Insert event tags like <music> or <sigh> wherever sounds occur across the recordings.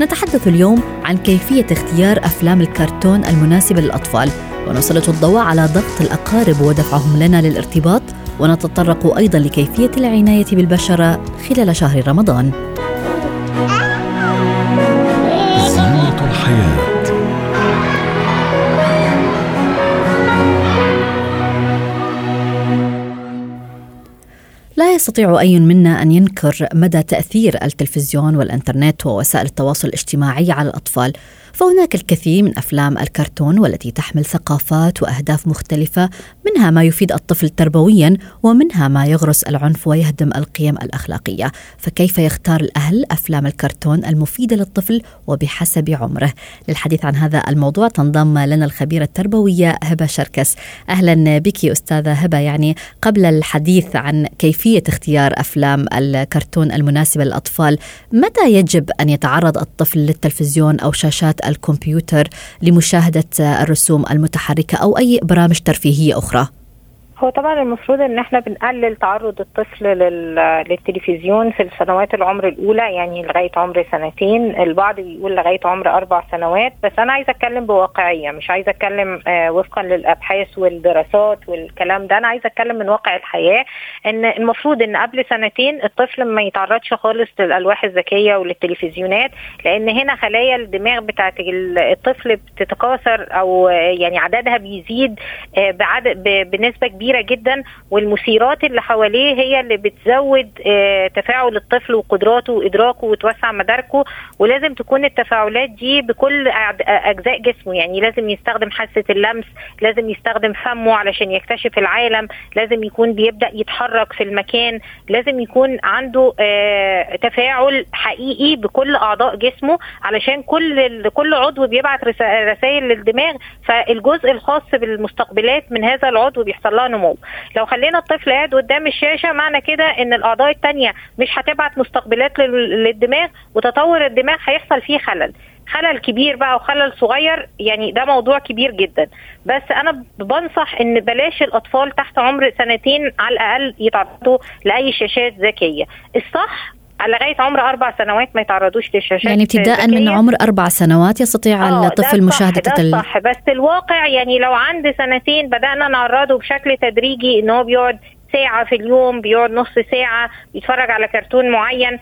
نتحدث اليوم عن كيفية اختيار أفلام الكرتون المناسبة للأطفال ونسلط الضوء على ضغط الأقارب ودفعهم لنا للارتباط ونتطرق أيضا لكيفية العناية بالبشرة خلال شهر رمضان. يستطيع أي منا أن ينكر مدى تأثير التلفزيون والإنترنت ووسائل التواصل الاجتماعي على الأطفال. فهناك الكثير من أفلام الكرتون والتي تحمل ثقافات وأهداف مختلفة منها ما يفيد الطفل تربويا ومنها ما يغرس العنف ويهدم القيم الأخلاقية. فكيف يختار الأهل أفلام الكرتون المفيدة للطفل وبحسب عمره؟ للحديث عن هذا الموضوع تنضم لنا الخبيرة التربوية هبة شركس. أهلا بك أستاذة هبة. يعني قبل الحديث عن كيفية اختيار أفلام الكرتون المناسبة للأطفال متى يجب أن يتعرض الطفل للتلفزيون أو شاشات الكمبيوتر لمشاهدة الرسوم المتحركة أو أي برامج ترفيهية أخرى. هو طبعا المفروض إن إحنا بنقلل تعرض الطفل لل- للتلفزيون في السنوات العمر الأولى يعني لغاية عمر سنتين. البعض بيقول لغاية عمر أربع سنوات. بس أنا عايزة أتكلم بواقعية مش عايزة أتكلم آه، وفقا للأبحاث والدراسات والكلام ده. أنا عايزة أتكلم من واقع الحياة إن المفروض إن قبل سنتين الطفل ما يتعرضش خالص للألواح الذكية وللتلفزيونات لأن هنا خلايا الدماغ بتاعت ال- الطفل بتتكاثر أو آه، يعني عددها بيزيد آه، بعدد بنسبة كبيرة جدا والمثيرات اللي حواليه هي اللي بتزود آه، تفاعل الطفل وقدراته وإدراكه وتوسع مداركه. ولازم تكون التفاعلات دي بكل أعد- أجزاء جسمه. يعني لازم يستخدم حاسة اللمس لازم يستخدم فمه علشان يكتشف العالم لازم يكون بيبدأ يتحرك في المكان لازم يكون عنده آه، تفاعل حقيقي بكل أعضاء جسمه علشان كل كل عضو بيبعت رسائل للدماغ. فالجزء الخاص بالمستقبلات من هذا العضو بيحصل لها نمو لو خلينا الطفل قاعد قدام الشاشة معنى كده إن الأعضاء التانية مش هتبعت مستقبلات لل- للدماغ وتطور الدماغ هيحصل فيه خلل. خلل كبير بقى وخلل صغير يعني ده موضوع كبير جدا. بس أنا بنصح إن بلاش الأطفال تحت عمر سنتين على الأقل يتعرضوا لأي شاشات ذكية. الصح لغاية عمر أربع سنوات ما يتعرضوش للشاشات يعني ابتداء من. عمر أربع سنوات يستطيع آه، الطفل الصح، مشاهدة ده التل... صح بس الواقع يعني لو عند سنتين بدأنا نعرضه بشكل تدريجي إن هو بيقعد ساعة في اليوم بيقعد نص ساعة بيتفرج على كرتون معين آه،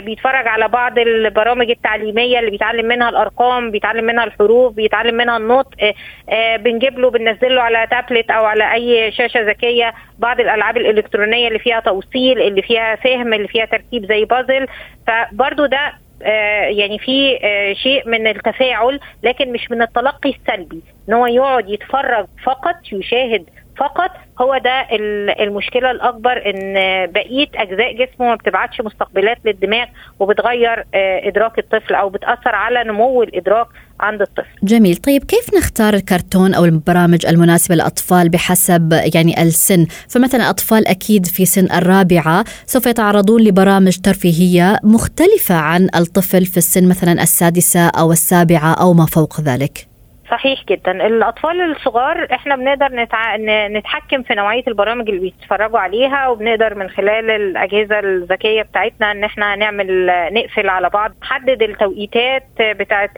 بيتفرج على بعض البرامج التعليمية اللي بيتعلم منها الأرقام بيتعلم منها الحروف بيتعلم منها النطق آه، آه، بنجيب له بننزل له على تابلت أو على أي شاشة ذكية بعض الألعاب الإلكترونية اللي فيها توصيل اللي فيها فهم اللي فيها تركيب زي بازل فبرضو ده آه، يعني في آه، شيء من التفاعل لكن مش من التلقي السلبي إن هو يقعد يتفرج فقط يشاهد فقط هو ده ال- المشكلة الأكبر إن بقيه أجزاء جسمه ما بتبعتش مستقبلات للدماغ وبتغير آه، إدراك الطفل أو بتأثر على نمو الإدراك عند الطفل. جميل. طيب كيف نختار الكرتون أو البرامج المناسبة للاطفال بحسب يعني السن؟ فمثلا أطفال أكيد في سن الرابعة سوف يتعرضون لبرامج ترفيهية مختلفة عن الطفل في السن مثلا السادسة أو السابعة أو ما فوق ذلك. صحيح جدا. الأطفال الصغار إحنا بنقدر نتع... نتحكم في نوعية البرامج اللي بيتفرجوا عليها وبنقدر من خلال الأجهزة الذكية بتاعتنا إن إحنا نعمل نقفل على بعض نحدد التوقيتات بتاعه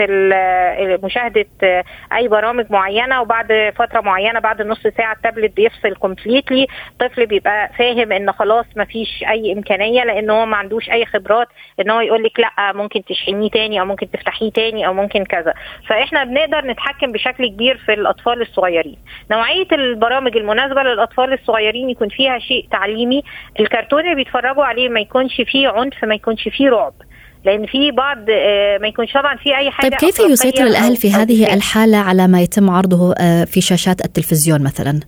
مشاهدة أي برامج معينة وبعد فترة معينة بعد نص ساعة التابلت بيفصل كومبليتلي الطفل بيبقى فاهم إن خلاص ما فيش أي إمكانية لأن هو ما عندوش أي خبرات إن هو يقول لك لأ ممكن تشحنيه تاني أو ممكن تفتحيه تاني أو ممكن كذا. فإحنا بنقدر نتحكم بشكل كبير في الأطفال الصغيرين. نوعية البرامج المناسبة للأطفال الصغيرين يكون فيها شيء تعليمي. الكرتون اللي بيتفرجوا عليه ما يكونش فيه عنف ما يكونش فيه رعب. لأن في بعض آه، ما يكونش طبعا في أي حاجة طيب كيف يسيطر الأهل في هذه. الحالة على ما يتم عرضه آه، في شاشات التلفزيون مثلا؟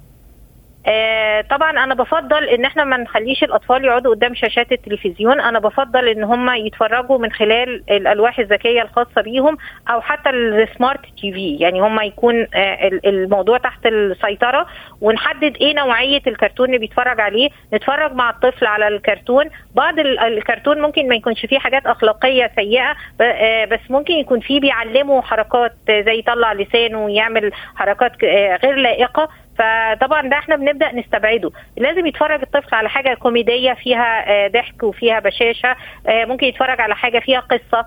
آه طبعا أنا بفضل إن إحنا ما نخليش الأطفال يقعدوا قدام شاشات التلفزيون. أنا بفضل إن هم يتفرجوا من خلال الألواح الذكية الخاصة بيهم أو حتى السمارت تي في يعني هم يكون آه الموضوع تحت السيطرة ونحدد إيه نوعية الكرتون اللي بيتفرج عليه. نتفرج مع الطفل على الكرتون. بعض الكرتون ممكن ما يكونش فيه حاجات أخلاقية سيئة آه بس ممكن يكون فيه بيعلمه حركات زي يطلع لسانه ويعمل حركات غير لائقة. فطبعا ده إحنا بنبدأ نستبعده. لازم يتفرج الطفل على حاجة كوميدية فيها ضحك وفيها بشاشة ممكن يتفرج على حاجة فيها قصة. آه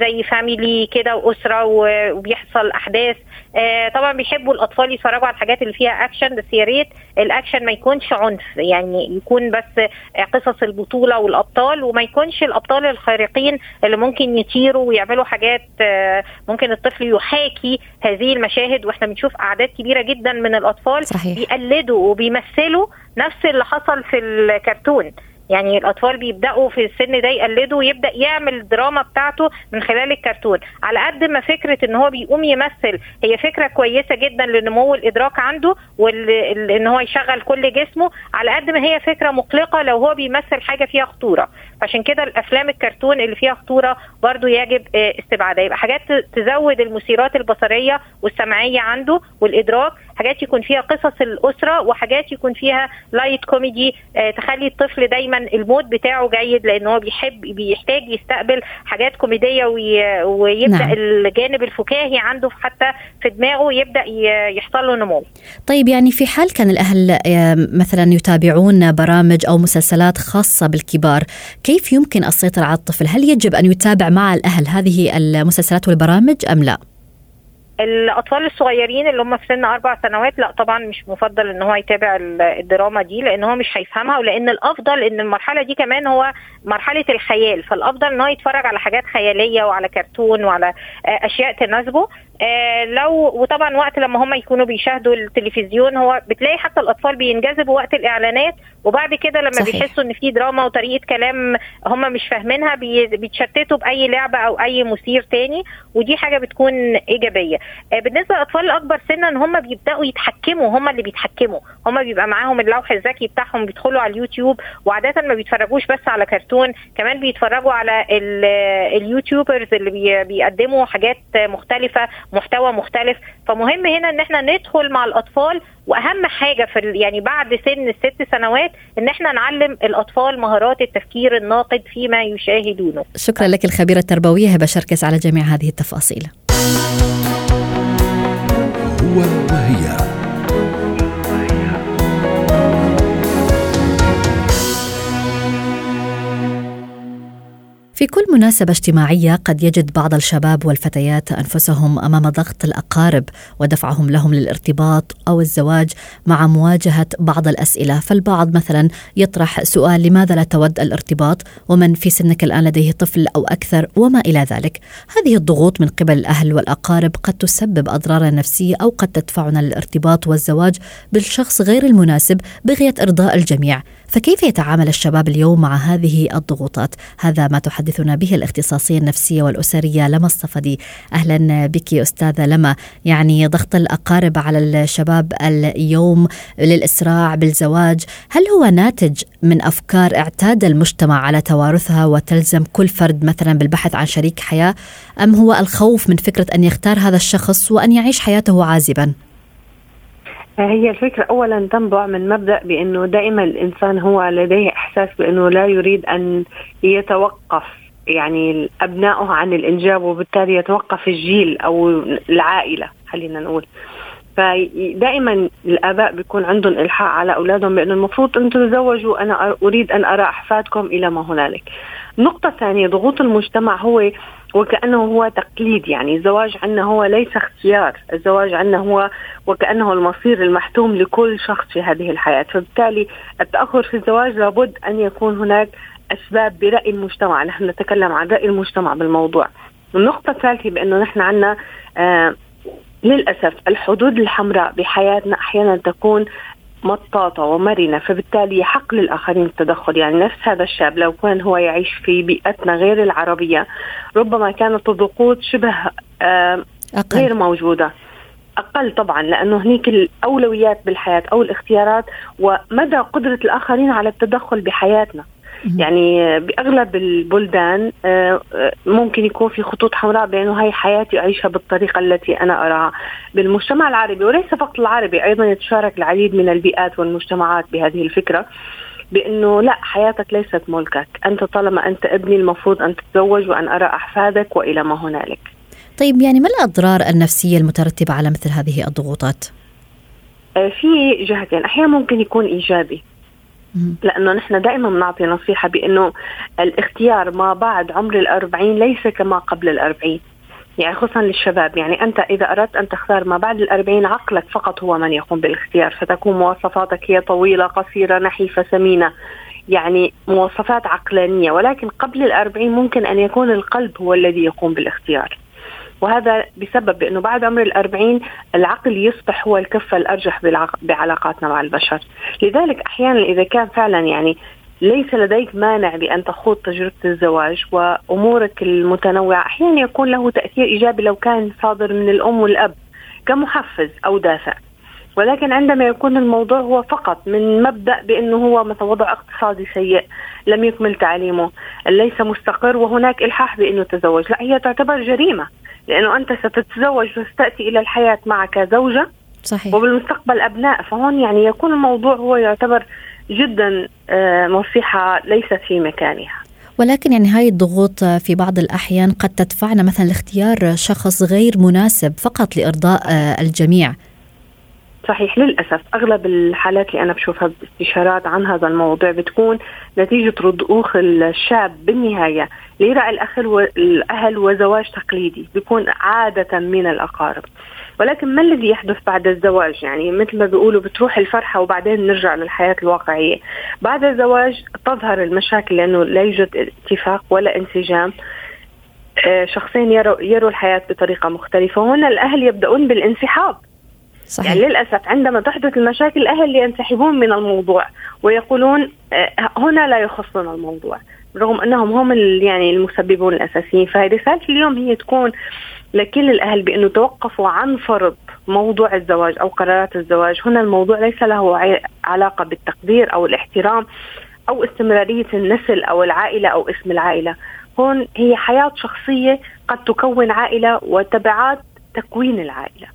زي family كده وأسرة وبيحصل أحداث. آه طبعا بيحبوا الأطفال يتفرجوا على الحاجات اللي فيها اكشن بس يا ريت الاكشن ما يكونش عنف يعني يكون بس قصص البطولة والأبطال وما يكونش الأبطال الخارقين اللي ممكن يطيروا ويعملوا حاجات آه ممكن الطفل يحاكي هذه المشاهد. وإحنا بنشوف أعداد كبيرة جدا من الأطفال صحيح. بيقلدوا وبيمثلوا نفس اللي حصل في الكرتون. يعني الأطفال بيبدأوا في السن ده يقلدوا ويبدأ يعمل الدراما بتاعته من خلال الكرتون. على قد ما فكرة إن هو بيقوم يمثل هي فكرة كويسة جدا لنمو الإدراك عنده وان هو يشغل كل جسمه. على قد ما هي فكرة مقلقة لو هو بيمثل حاجة فيها خطورة. عشان كده الأفلام الكرتون اللي فيها خطورة برضو يجب استبعادها. يبقى حاجات تزود المثيرات البصرية والسمعية عنده والإدراك. حاجات يكون فيها قصص الأسرة وحاجات يكون فيها light comedy تخلي الطفل دايما المود بتاعه جيد لأن هو بيحب بيحتاج يستقبل حاجات كوميدية ويبدأ نعم. الجانب الفكاهي عنده حتى في دماغه يبدأ يحصل له نمو. طيب يعني في حال كان الأهل مثلا يتابعون برامج أو مسلسلات خاصة بالكبار، كيف يمكن السيطرة على الطفل؟ هل يجب أن يتابع مع الأهل هذه المسلسلات والبرامج أم لا؟ الأطفال الصغيرين اللي هم في سن أربع سنوات لا طبعا مش مفضل إن هو يتابع الدراما دي لأن هو مش هيفهمها ولأن الأفضل إن المرحلة دي كمان هو مرحلة الخيال. فالأفضل إن هو يتفرج على حاجات خيالية وعلى كرتون وعلى أشياء تناسبه. آه لو وطبعا وقت لما هم يكونوا بيشاهدوا التلفزيون هو بتلاقي حتى الأطفال بينجذبوا وقت الإعلانات وبعد كده لما صحيح. بيحسوا إن في دراما وطريقة كلام هم مش فاهمينها بيتشتتوا بأي لعبة أو أي مثير تاني ودي حاجة بتكون إيجابية. آه بالنسبة للاطفال الأكبر سنا هم بيبدأوا يتحكموا هم اللي بيتحكموا. هم بيبقى معاهم اللوح الذكي بتاعهم بيدخلوا على اليوتيوب وعادة ما بيتفرجوش بس على كرتون كمان بيتفرجوا على ال YouTubers اللي بي بيقدموا حاجات مختلفة محتوى مختلف. فمهم هنا إن إحنا ندخل مع الأطفال وأهم حاجة في يعني بعد سن الست سنوات إن إحنا نعلم الأطفال مهارات التفكير الناقد فيما يشاهدونه. شكرا لك الخبيرة التربوية هبة شركس على جميع هذه التفاصيل. وهي. في كل مناسبة اجتماعية قد يجد بعض الشباب والفتيات أنفسهم أمام ضغط الأقارب ودفعهم لهم للارتباط أو الزواج مع مواجهة بعض الأسئلة. فالبعض مثلا يطرح سؤال لماذا لا تود الارتباط؟ ومن في سنك الآن لديه طفل أو أكثر؟ وما إلى ذلك. هذه الضغوط من قبل الأهل والأقارب قد تسبب أضرارا نفسية أو قد تدفعنا للارتباط والزواج بالشخص غير المناسب بغية إرضاء الجميع. فكيف يتعامل الشباب اليوم مع هذه الضغوطات؟ هذا ما تحدثنا به الاختصاصية النفسية والأسرية لما الصفدي. أهلا بك أستاذة لما. يعني ضغط الأقارب على الشباب اليوم للإسراع بالزواج هل هو ناتج من أفكار اعتاد المجتمع على توارثها وتلزم كل فرد مثلا بالبحث عن شريك حياة؟ أم هو الخوف من فكرة أن يختار هذا الشخص وأن يعيش حياته عازبا؟ هي الفكرة أولا تنبع من مبدأ بأنه دائما الإنسان هو لديه إحساس بأنه لا يريد أن يتوقف يعني أبنائه عن الإنجاب وبالتالي يتوقف الجيل أو العائلة خلينا نقول. فدائما الآباء بيكون عندهم إلحاح على أولادهم بأنه المفروض أن تتزوجوا أنا أريد أن أرى أحفادكم إلى ما هنالك. النقطة الثانية ضغوط المجتمع هو وكأنه هو تقليد يعني الزواج عندنا هو ليس اختيار الزواج عندنا هو وكأنه المصير المحتوم لكل شخص في هذه الحياة. فبالتالي التأخر في الزواج لابد أن يكون هناك أسباب برأي المجتمع. نحن نتكلم عن رأي المجتمع بالموضوع. النقطة الثالثة بأنه نحن عندنا آه للأسف الحدود الحمراء بحياتنا أحيانا تكون مطاطة ومرنة فبالتالي يحق للآخرين التدخل. يعني نفس هذا الشاب لو كان هو يعيش في بيئتنا غير العربية ربما كانت الضغوط شبه آه غير موجودة. أقل طبعا لأنه هنيك الأولويات بالحياة أو الاختيارات ومدى قدرة الآخرين على التدخل بحياتنا. يعني بأغلب البلدان آه، آه، ممكن يكون في خطوط حمراء بأنه هاي حياتي اعيشها بالطريقة التي أنا أراها. بالمجتمع العربي وليس فقط العربي أيضا يتشارك العديد من البيئات والمجتمعات بهذه الفكرة بأنه لا حياتك ليست ملكك، أنت طالما أنت ابني المفروض أن تتزوج وأن أرى أحفادك وإلى ما هنالك. طيب يعني ما الأضرار النفسية المترتبة على مثل هذه الضغوطات؟ آه، في جهتين، أحيانا ممكن يكون إيجابي. لأنه نحن دائما بنعطي نصيحة بأنه الاختيار ما بعد عمر الأربعين ليس كما قبل الأربعين. يعني خصوصا للشباب. يعني أنت إذا أردت أن تختار ما بعد الأربعين عقلك فقط هو من يقوم بالاختيار. فتكون مواصفاتك هي طويلة قصيرة نحيفة سمينة. يعني مواصفات عقلانية. ولكن قبل الأربعين ممكن أن يكون القلب هو الذي يقوم بالاختيار. وهذا بسبب إنه بعد عمر الأربعين العقل يصبح هو الكفة الأرجح بعلاقاتنا مع البشر. لذلك أحيانا إذا كان فعلا يعني ليس لديك مانع بأن تخوض تجربة الزواج وأمورك المتنوعة أحيانا يكون له تأثير إيجابي لو كان صادر من الأم والأب كمحفز أو دافع. ولكن عندما يكون الموضوع هو فقط من مبدأ بأنه هو مثلا وضع اقتصادي سيء لم يكمل تعليمه ليس مستقر وهناك إلحاح بأنه تزوج. لا هي تعتبر جريمة. لأنه أنت ستتزوج وستأتي إلى الحياة معك زوجة صحيح. وبالمستقبل أبناء فهون يعني يكون الموضوع هو يعتبر جدا آه، نصيحه ليست في مكانها. ولكن يعني هاي الضغوط في بعض الأحيان قد تدفعنا مثلا لاختيار شخص غير مناسب فقط لإرضاء آه، الجميع. صحيح للأسف أغلب الحالات اللي أنا بشوفها باستشارات عن هذا الموضوع بتكون نتيجة رضوخ الشاب بالنهاية ليرى الأهل والأهل وزواج تقليدي بيكون عادة من الأقارب. ولكن ما الذي يحدث بعد الزواج؟ يعني مثل ما بيقولوا بتروح الفرحة وبعدين نرجع للحياة الواقعية. بعد الزواج تظهر المشاكل لأنه لا يوجد اتفاق ولا انسجام. آه، شخصين يروا, يروا الحياة بطريقة مختلفة وهنا الأهل يبدأون بالانسحاب. صحيح. يعني للأسف عندما تحدث المشاكل الأهل ينسحبون من الموضوع ويقولون آه، هنا لا يخصنا الموضوع رغم أنهم هم يعني المسببون الأساسيين. فرسالة اليوم هي تكون لكل الأهل بأنه توقفوا عن فرض موضوع الزواج أو قرارات الزواج. هنا الموضوع ليس له علاقة بالتقدير أو الاحترام أو استمرارية النسل أو العائلة أو اسم العائلة. هون هي حياة شخصية قد تكون عائلة وتبعات تكوين العائلة.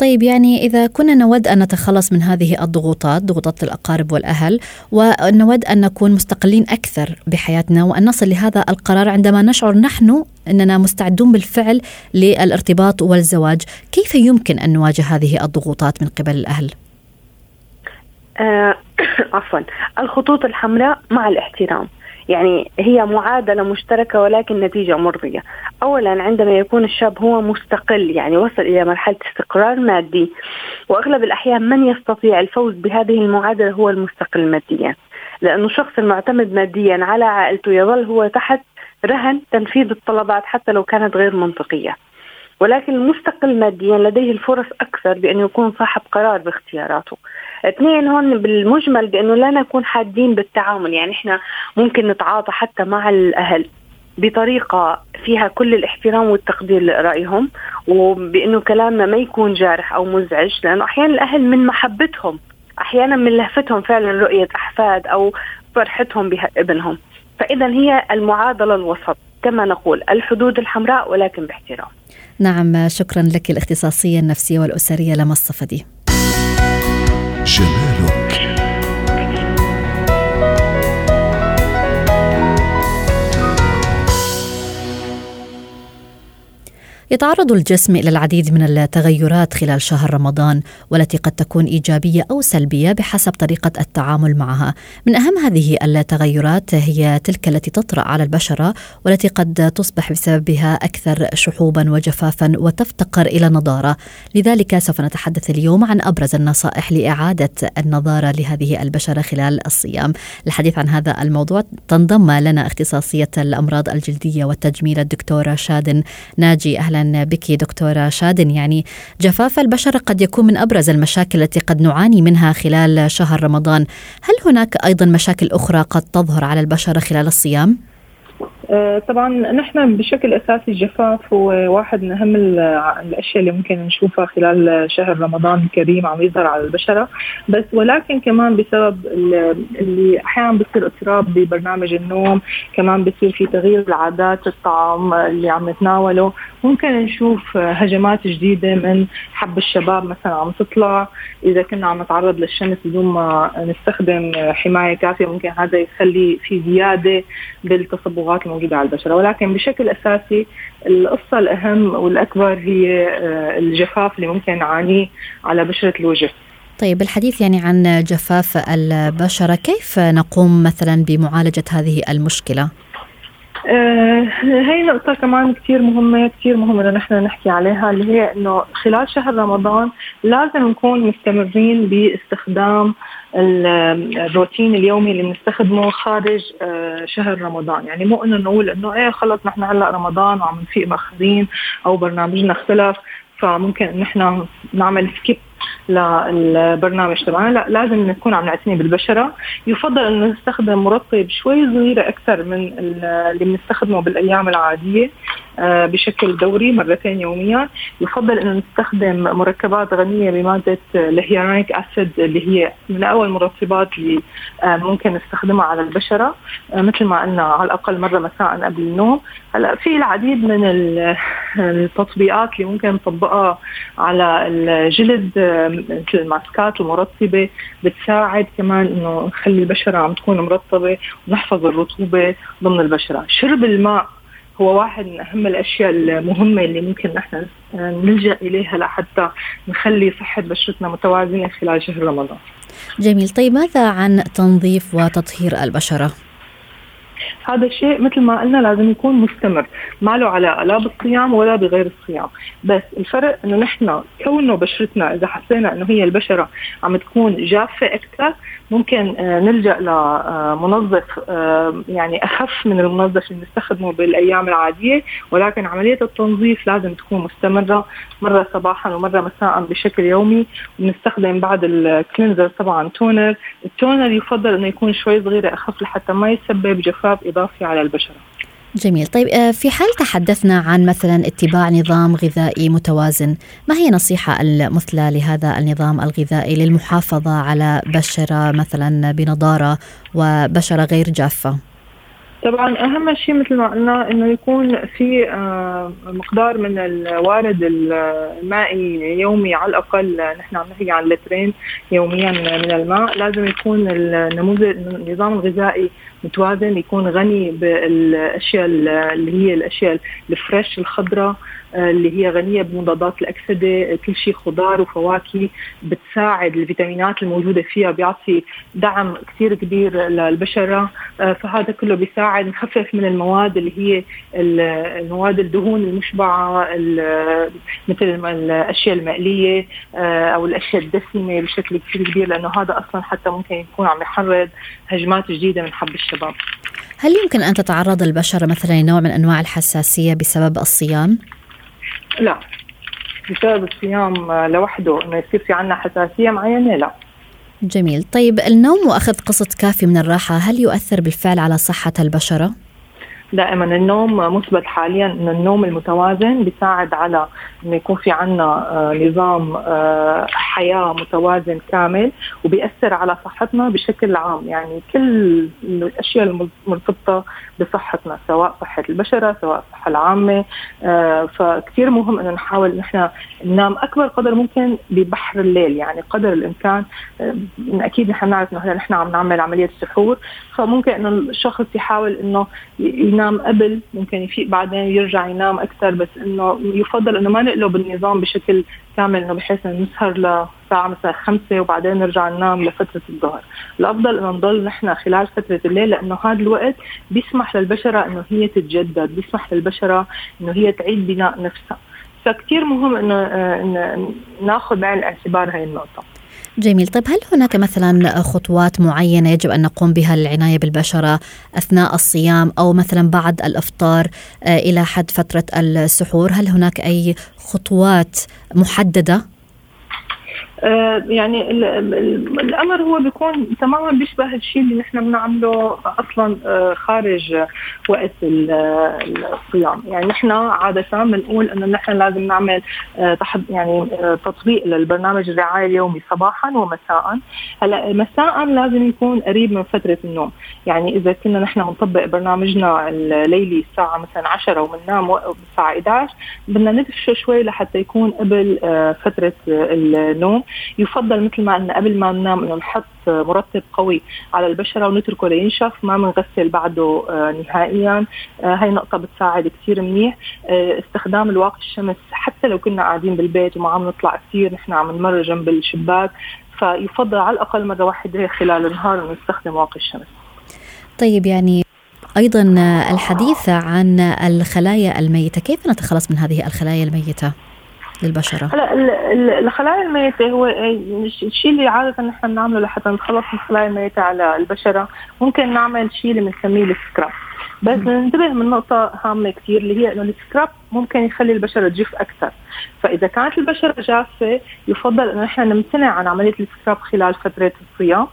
طيب يعني إذا كنا نود أن نتخلص من هذه الضغوطات ضغوطات الأقارب والأهل ونود أن نكون مستقلين أكثر بحياتنا وأن نصل لهذا القرار عندما نشعر نحن أننا مستعدون بالفعل للارتباط والزواج كيف يمكن أن نواجه هذه الضغوطات من قبل الأهل؟ آه <coughs> عفوا الخطوط الحمراء مع الاحترام يعني هي معادلة مشتركة ولكن نتيجة مرضية. أولا عندما يكون الشاب هو مستقل يعني وصل إلى مرحلة استقرار مادي وأغلب الأحيان من يستطيع الفوز بهذه المعادلة هو المستقل ماديا. لأنه الشخص المعتمد ماديا على عائلته يظل هو تحت رهن تنفيذ الطلبات حتى لو كانت غير منطقية. ولكن المستقل ماديا لديه الفرص أكثر بأنه يكون صاحب قرار باختياراته. اثنين هون بالمجمل بأنه لا نكون حادين بالتعامل يعني إحنا ممكن نتعاطى حتى مع الأهل بطريقة فيها كل الاحترام والتقدير لرأيهم وبأنه كلامنا ما يكون جارح أو مزعج لأنه أحيانا الأهل من محبتهم أحيانا من لهفتهم فعلا رؤية أحفاد أو فرحتهم بابنهم فإذا هي المعادلة الوسط كما نقول الحدود الحمراء ولكن باحترام. نعم شكرا لك الاختصاصية النفسية والأسرية لما الصفدي جمالك يتعرض الجسم إلى العديد من التغيرات خلال شهر رمضان والتي قد تكون إيجابية أو سلبية بحسب طريقة التعامل معها. من أهم هذه التغيرات هي تلك التي تطرأ على البشرة والتي قد تصبح بسببها أكثر شحوبا وجفافا وتفتقر إلى نضارة. لذلك سوف نتحدث اليوم عن أبرز النصائح لإعادة النضاره لهذه البشرة خلال الصيام. للحديث عن هذا الموضوع تنضم لنا اختصاصية الأمراض الجلدية والتجميل الدكتورة شادن ناجي أهلا أهلا بك دكتورة شادن يعني جفاف البشره قد يكون من أبرز المشاكل التي قد نعاني منها خلال شهر رمضان، هل هناك أيضا مشاكل أخرى قد تظهر على البشره خلال الصيام؟ آه، طبعا نحن بشكل أساسي الجفاف هو واحد من أهم الأشياء اللي ممكن نشوفها خلال شهر رمضان الكريم عم يظهر على البشرة. بس ولكن كمان بسبب اللي أحيانا بصير اضطراب ببرنامج النوم كمان بصير في تغيير العادات الطعام اللي عم نتناوله. ممكن نشوف هجمات جديدة من حب الشباب مثلا عم تطلع. إذا كنا عم نتعرض للشمس بدون ما نستخدم حماية كافية ممكن هذا يخلي في زيادة بالتصبغات الموجوده على البشرة. ولكن بشكل أساسي القصة الأهم والأكبر هي آه، الجفاف اللي ممكن نعانيه على بشرة الوجه. طيب الحديث يعني عن جفاف البشرة كيف نقوم مثلا بمعالجة هذه المشكلة؟ آه هي نقطة كمان كثير مهمة كثير مهمة إنه نحن نحكي عليها اللي هي إنه خلال شهر رمضان لازم نكون مستمرين باستخدام الروتين اليومي اللي بنستخدمه خارج آه شهر رمضان، يعني مو إنه نقول إنه إيه خلص نحن هلأ رمضان وعم نفيق مأخرين أو برنامجنا اختلف فممكن نحن نعمل skip للبرنامج تبعنا. لا لازم نكون عم نعتني بالبشرة. يفضل إنه نستخدم مرطب شوي صغيره أكثر من اللي بنستخدمه بالأيام العادية آه، بشكل دوري مرتين يوميا. يفضل إنه نستخدم مركبات غنية بمادة ال hyaluronic acid اللي هي من أول المرطبات اللي آه، ممكن نستخدمها على البشرة آه، مثل ما قلنا على الأقل مرة مساء قبل النوم. هلأ في العديد من التطبيقات اللي ممكن نطبقها على الجلد مثل الماسكات المرطبة بتساعد كمان إنه نخلي البشرة عم تكون مرطبة ونحفظ الرطوبة ضمن البشرة شرب الماء هو واحد من أهم الأشياء المهمة اللي ممكن نحن نلجأ إليها لحتى نخلي صحة بشرتنا متوازنة خلال شهر رمضان. جميل، طيب ماذا عن تنظيف وتطهير البشرة؟ هذا الشيء مثل ما قلنا لازم يكون مستمر ما له علاقة لا بالصيام ولا بغير الصيام. بس الفرق إنه نحن كونه بشرتنا إذا حسينا إنه هي البشرة عم تكون جافة أكثر ممكن آه، نلجأ لمنظف آه، يعني أخف من المنظف اللي بنستخدمه بالأيام العادية. ولكن عملية التنظيف لازم تكون مستمرة مرة صباحا ومرة مساء بشكل يومي. وبنستخدم بعد الكلينزر طبعا تونر التونر يفضل إنه يكون شوي صغيره أخف لحتى ما يسبب جفاف. إضافي على البشرة. جميل. طيب آه، في حال تحدثنا عن مثلا اتباع نظام غذائي متوازن ما هي نصيحة المثلى لهذا النظام الغذائي للمحافظة على بشرة مثلا بنضارة وبشرة غير جافة؟ طبعا أهم شيء مثل ما قلنا إنه يكون في آه، مقدار من الوارد المائي يومي على الأقل نحن عم نحكي عن لترين يوميا من الماء. لازم يكون النموذج النظام الغذائي متوازن يكون غني بالأشياء اللي هي الأشياء الفريش الخضراء اللي هي غنية بمضادات الأكسدة كل شيء خضار وفواكه بتساعد الفيتامينات الموجودة فيها بيعطي دعم كثير كبير للبشرة آه، فهذا كله بيساعد نخفف من المواد اللي هي المواد الدهون المشبعة مثل الأشياء المقلية آه، أو الأشياء الدسمة بشكل كثير كبير لأنه هذا أصلا حتى ممكن يكون عم يحرض هجمات جديدة من حب الشباب هل يمكن أن تتعرض البشرة مثلا لنوع من أنواع الحساسية بسبب الصيام؟ لا. بسبب الصيام لوحده إنه يصير في عنا حساسية معينة لا. جميل. طيب النوم واخذ قسط كافي من الراحة هل يؤثر بالفعل على صحة البشرة؟ دائما النوم مثبت حاليا انه النوم المتوازن بيساعد على إنه يكون في عنا آه، نظام آه، حياة متوازن كامل وبيأثر على صحتنا بشكل عام. يعني كل الأشياء المرتبطه بصحتنا سواء صحة البشرة سواء الصحه العامة. آه، فكثير مهم إنه نحاول نحن ننام أكبر قدر ممكن ببحر الليل. يعني قدر الامكان أكيد نحن نعرف إنه نحن عم نعمل عملية سحور فممكن إنه الشخص يحاول إنه ينام قبل ممكن يفيق بعدين يرجع ينام أكثر بس إنه يفضل إنه ما نقلب النظام بشكل كامل إنه بحيث إنه نسهر لساعة مثلا خمسة وبعدين نرجع ننام لفترة الظهر، الأفضل إنه نضل نحن خلال فترة الليل لأنه هذا الوقت بيسمح للبشرة إنه هي تتجدد، بيسمح للبشرة إنه هي تعيد بناء نفسها، فكتير مهم إنه آه، ناخذ بعين الاعتبار هاي النقطة. جميل. طيب هل هناك مثلا خطوات معينة يجب أن نقوم بها للعناية بالبشرة أثناء الصيام أو مثلا بعد الإفطار آه، إلى حد فترة السحور؟ هل هناك أي خطوات محددة يعني الامر هو بيكون تماما بيشبه الشيء اللي نحن بنعمله أصلا آه، خارج وقت الصيام. يعني نحن عادة بنقول إنه نحن لازم نعمل يعني تطبيق للبرنامج الرعاية اليومي صباحا ومساء. هلأ مساء لازم يكون قريب من فترة النوم. يعني إذا كنا نحن بنطبق برنامجنا الليلي الساعة مثلا 10 وبننام الساعة 11 بدنا ندفشه شوي لحتى يكون قبل فترة النوم. يفضل مثل ما قلنا قبل ما ننام إنه نحط مرطب قوي على البشرة ونتركه لينشف ما بنغسل بعده آه، نهائيا. آه، هاي نقطة بتساعد كثير منيح. آه، استخدام الواقي الشمس حتى لو كنا قاعدين بالبيت وما عم نطلع كثير نحن عم نمر جنب الشباك فيفضل على الأقل مره واحدة خلال النهار إنه نستخدم واقي الشمس. طيب يعني أيضا الحديث عن الخلايا الميتة كيف نتخلص من هذه الخلايا الميتة؟ للبشرة؟ هلا الخلايا الميتة هو الشيء اللي عادة نحن بنعمله لحتى نتخلص من الخلايا الميتة على البشرة. ممكن نعمل شيء اللي بنسميه ال scrub. بس ننتبه من نقطة هامة كثير اللي هي إنه ال scrub ممكن يخلي البشرة تجف أكثر، فإذا كانت البشرة جافة يفضل إنه نحن نمتنع عن عملية ال scrub خلال فترة الصيام.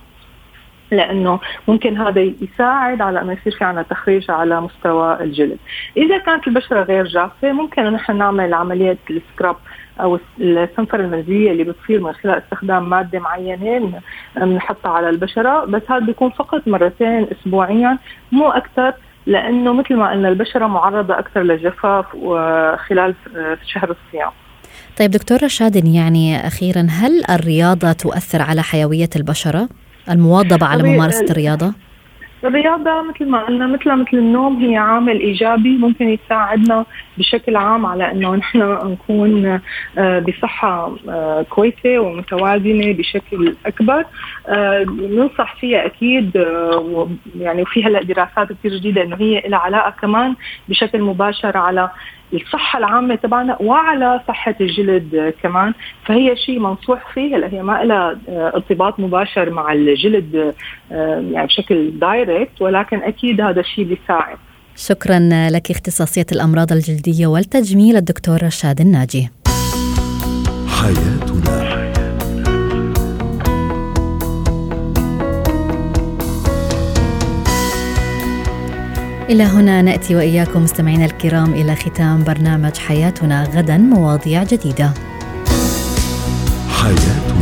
لأنه ممكن هذا يساعد على إنه يصير في عنا تخريش على مستوى الجلد. إذا كانت البشرة غير جافة ممكن نحن نعمل عملية ال scrub أو السنفرة المنزلية اللي بتصير من خلال استخدام مادة معينة بنحطها على البشرة بس هذا بيكون فقط مرتين اسبوعيا مو أكثر لأنه مثل ما قلنا البشرة معرضة أكثر للجفاف خلال شهر الصيام. طيب دكتور رشاد يعني أخيرا هل الرياضة تؤثر على حيوية البشرة؟ المواظبة على ممارسة الرياضة؟ الرياضة مثل ما قلنا مثل مثل النوم هي عامل إيجابي ممكن يساعدنا بشكل عام على إنه نحن نكون آه، بصحة آه، كويسة ومتوازنة بشكل أكبر. آه، ننصح فيها أكيد يعني وفي هلا دراسات كثير جديدة إنه هي لها علاقة كمان بشكل مباشر على الصحة العامة تبعنا وعلى صحة الجلد كمان. فهي شيء منصوح فيه. هلا هي ما لها آه، ارتباط مباشر مع الجلد آه، يعني بشكل دايركت ولكن أكيد هذا الشيء بيساعد. شكرا لك اختصاصية الأمراض الجلدية والتجميل الدكتور رشاد الناجي. حياتنا. إلى هنا نأتي وإياكم مستمعينا الكرام إلى ختام برنامج حياتنا غدا مواضيع جديدة. حياتنا.